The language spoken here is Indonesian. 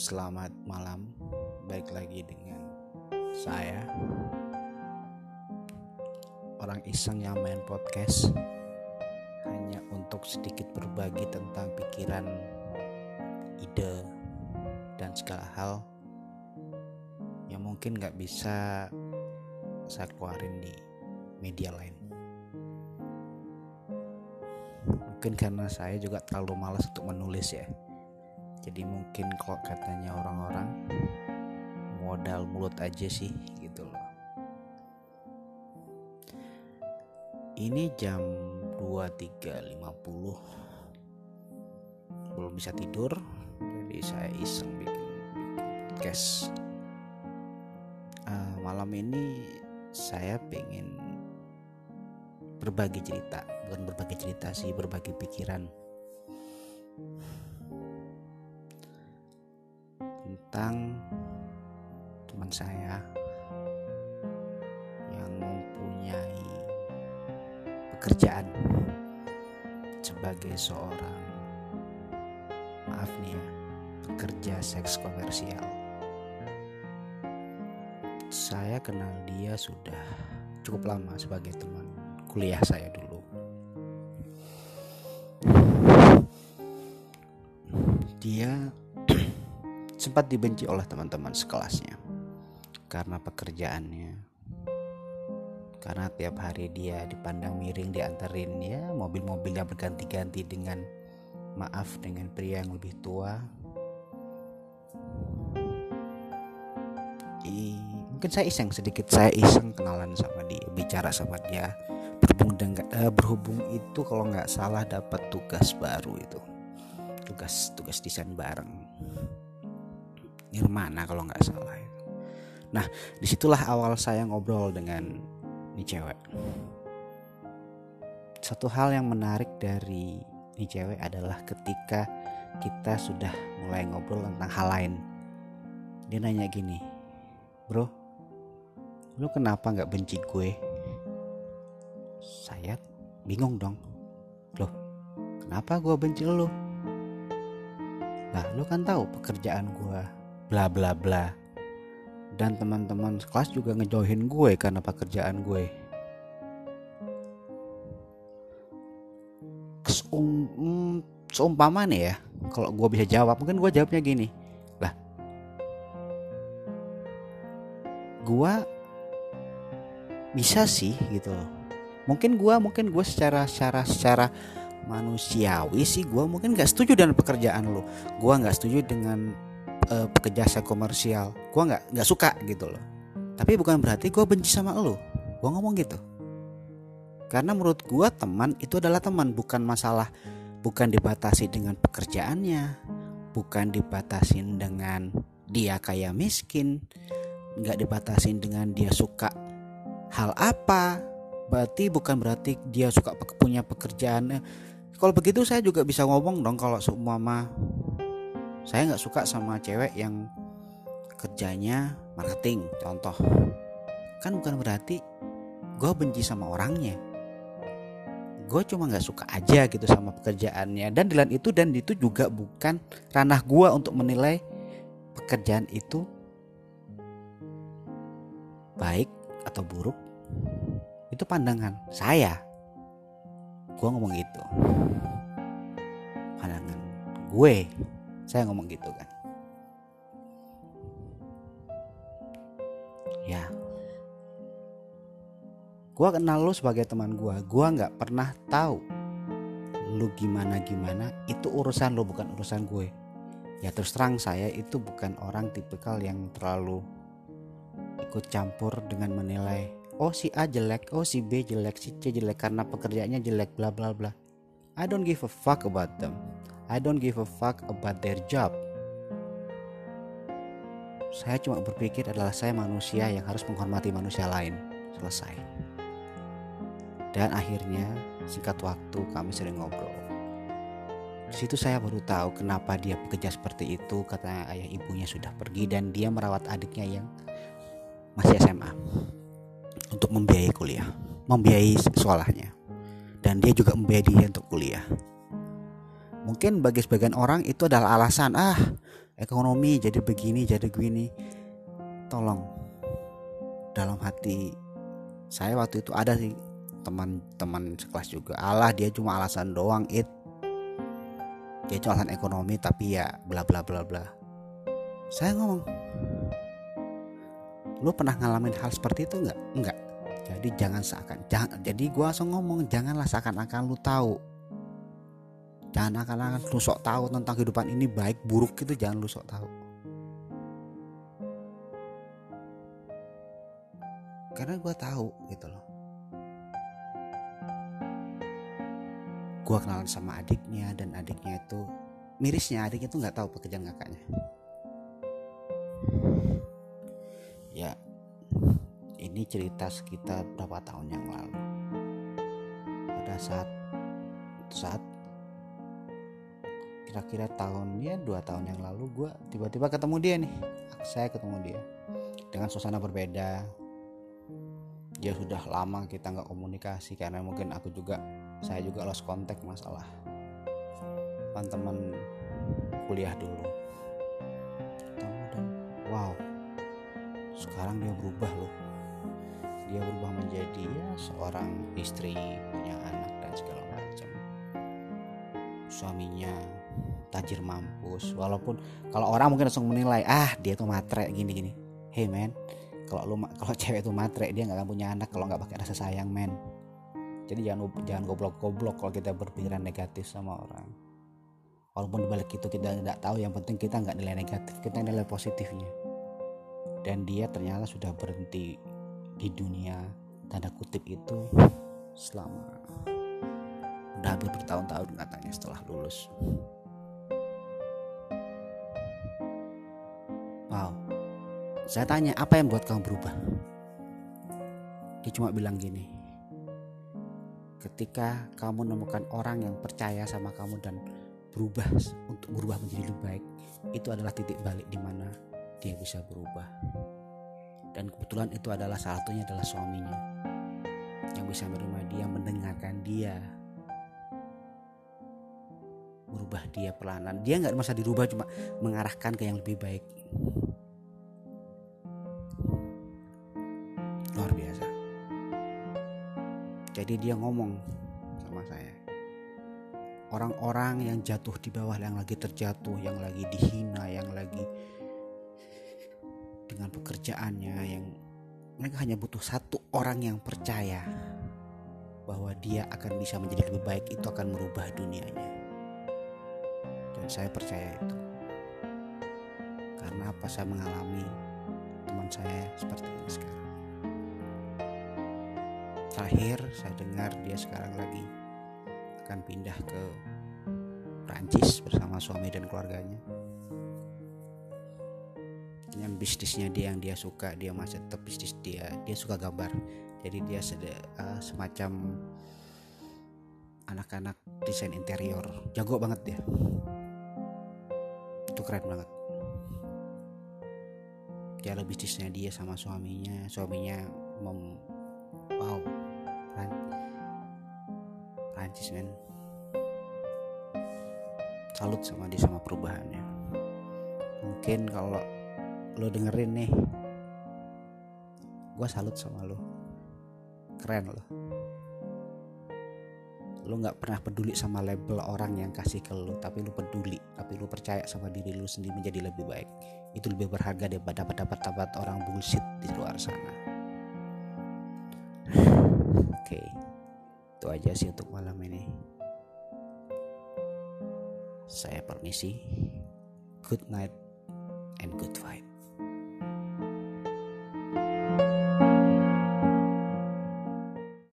selamat malam. Baik lagi dengan saya orang iseng yang main podcast hanya untuk sedikit berbagi tentang pikiran, ide, dan segala hal yang mungkin gak bisa saya keluarin di media lain. Mungkin karena saya juga terlalu malas untuk menulis ya jadi mungkin kalau katanya orang-orang modal mulut aja sih gitu loh. Ini jam 23.50 belum bisa tidur jadi saya iseng bikin, bikin uh, malam ini saya pengen berbagi cerita. Bukan berbagi cerita sih berbagi pikiran tentang teman saya yang mempunyai pekerjaan sebagai seorang maaf nih ya pekerja seks komersial. Saya kenal dia sudah cukup lama sebagai teman kuliah saya dulu. Dia sempat dibenci oleh teman-teman sekelasnya karena pekerjaannya. Karena tiap hari dia dipandang miring diantarin ya mobil-mobil yang berganti-ganti dengan maaf dengan pria yang lebih tua. I, mungkin saya iseng sedikit saya iseng kenalan sama dia bicara sama dia. Berhubung dengan uh, berhubung itu kalau nggak salah dapat tugas baru itu. Tugas tugas desain bareng Nirmana kalau nggak salah. Nah di situlah awal saya ngobrol dengan ini cewek. Satu hal yang menarik dari ini cewek adalah ketika kita sudah mulai ngobrol tentang hal lain. Dia nanya gini, bro, lu kenapa nggak benci gue? Saya bingung dong. Loh, kenapa gue benci lu? Lah, lu kan tahu pekerjaan gue bla bla bla. Dan teman-teman kelas juga ngejauhin gue karena pekerjaan gue. Seum, seumpama nih ya kalau gue bisa jawab mungkin gue jawabnya gini. Lah gue bisa sih gitu loh. Mungkin gue mungkin gue secara secara secara manusiawi sih gue mungkin gak setuju dengan pekerjaan lo gue nggak setuju dengan uh, komersial. Gue nggak nggak suka gitu loh. Tapi bukan berarti gue benci sama lo gue ngomong gitu. Karena menurut gue teman itu adalah teman bukan masalah bukan dibatasi dengan pekerjaannya bukan dibatasi dengan dia kaya miskin nggak dibatasi dengan dia suka hal apa. Berarti bukan berarti dia suka punya pekerjaan. Kalau begitu saya juga bisa ngomong dong kalau semua mah saya nggak suka sama cewek yang kerjanya marketing contoh. Kan bukan berarti gue benci sama orangnya. Gue cuma nggak suka aja gitu sama pekerjaannya. Dan di lain itu dan itu juga bukan ranah gue untuk menilai pekerjaan itu baik atau buruk. Itu pandangan saya. Gue ngomong gitu. Pandangan gue saya ngomong gitu kan. Ya. Gue kenal lu sebagai teman gue gue nggak pernah tahu lu gimana gimana. Itu urusan lu bukan urusan gue. Ya terus terang saya itu bukan orang tipikal yang terlalu ikut campur dengan menilai oh si A jelek oh si B jelek si C jelek karena pekerjaannya jelek bla bla bla. I don't give a fuck about them I don't give a fuck about their job. Saya cuma berpikir adalah saya manusia yang harus menghormati manusia lain. Selesai. Dan akhirnya singkat waktu kami sering ngobrol. Di situ saya baru tahu kenapa dia bekerja seperti itu. Katanya ayah ibunya sudah pergi dan dia merawat adiknya yang masih SMA untuk membiayai kuliah, membiayai sekolahnya. Dan dia juga membiayai dia untuk kuliah. Mungkin bagi sebagian orang itu adalah alasan ah ekonomi jadi begini jadi begini tolong dalam hati saya waktu itu ada sih teman-teman sekelas juga. Allah dia cuma alasan doang it. Dia cuma alasan ekonomi tapi ya bla bla bla bla. Saya ngomong lu pernah ngalamin hal seperti itu nggak? Nggak. Jadi jangan seakan jangan jadi gua langsung ngomong janganlah seakan-akan lu tahu jangan akan-akan lu sok tahu tentang kehidupan ini baik buruk itu jangan lu sok tahu. Karena gue tahu gitu loh. Gue kenalan sama adiknya dan adiknya itu mirisnya adiknya itu nggak tahu pekerjaan kakaknya. Ya ini cerita sekitar berapa tahun yang lalu. Pada saat saat kira-kira tahunnya dua tahun yang lalu gue tiba-tiba ketemu dia nih. Saya ketemu dia. Dengan suasana berbeda. Ya sudah lama kita nggak komunikasi karena mungkin aku juga saya juga lost kontak masalah teman-teman kuliah dulu. Dan wow. Sekarang dia berubah loh. Dia berubah menjadi ya seorang istri punya anak dan segala macam. Suaminya tajir mampus. Walaupun kalau orang mungkin langsung menilai ah dia tuh matre gini gini. Hey man. Kalau lu kalau cewek itu matre dia nggak akan punya anak kalau nggak pakai rasa sayang men jadi jangan jangan goblok-goblok kalau kita berpikiran negatif sama orang. Walaupun dibalik itu kita tidak tahu yang penting kita nggak nilai negatif kita nilai positifnya. Dan dia ternyata sudah berhenti di dunia tanda kutip itu selama udah hampir bertahun-tahun katanya setelah lulus saya tanya apa yang buat kamu berubah? Dia cuma bilang gini. Ketika kamu menemukan orang yang percaya sama kamu dan berubah untuk berubah menjadi lebih baik, itu adalah titik balik di mana dia bisa berubah. Dan kebetulan itu adalah salah satunya adalah suaminya yang bisa menerima dia, mendengarkan dia, merubah dia pelanan. Dia nggak masa dirubah cuma mengarahkan ke yang lebih baik. Jadi dia ngomong sama saya. Orang-orang yang jatuh di bawah yang lagi terjatuh yang lagi dihina yang lagi dengan pekerjaannya yang mereka hanya butuh satu orang yang percaya bahwa dia akan bisa menjadi lebih baik itu akan merubah dunianya. Dan saya percaya itu. Karena apa saya mengalami teman saya seperti ini sekarang terakhir saya dengar dia sekarang lagi akan pindah ke Prancis bersama suami dan keluarganya. Dengan bisnisnya dia yang dia suka dia masih tetap bisnis dia dia suka gambar. Jadi dia uh, semacam anak-anak desain interior. Jago banget dia. Itu keren banget. Dia bisnisnya dia sama suaminya suaminya mem wow Prancis men. Salut sama dia sama perubahannya. Mungkin kalau lo dengerin nih gue salut sama lo. Keren lo. Lo nggak pernah peduli sama label orang yang kasih ke lo tapi lo peduli tapi lo percaya sama diri lo sendiri menjadi lebih baik. Itu lebih berharga daripada dapat dapat orang bullshit di luar sana oke. Itu aja sih untuk malam ini. Saya permisi. Good night and good vibe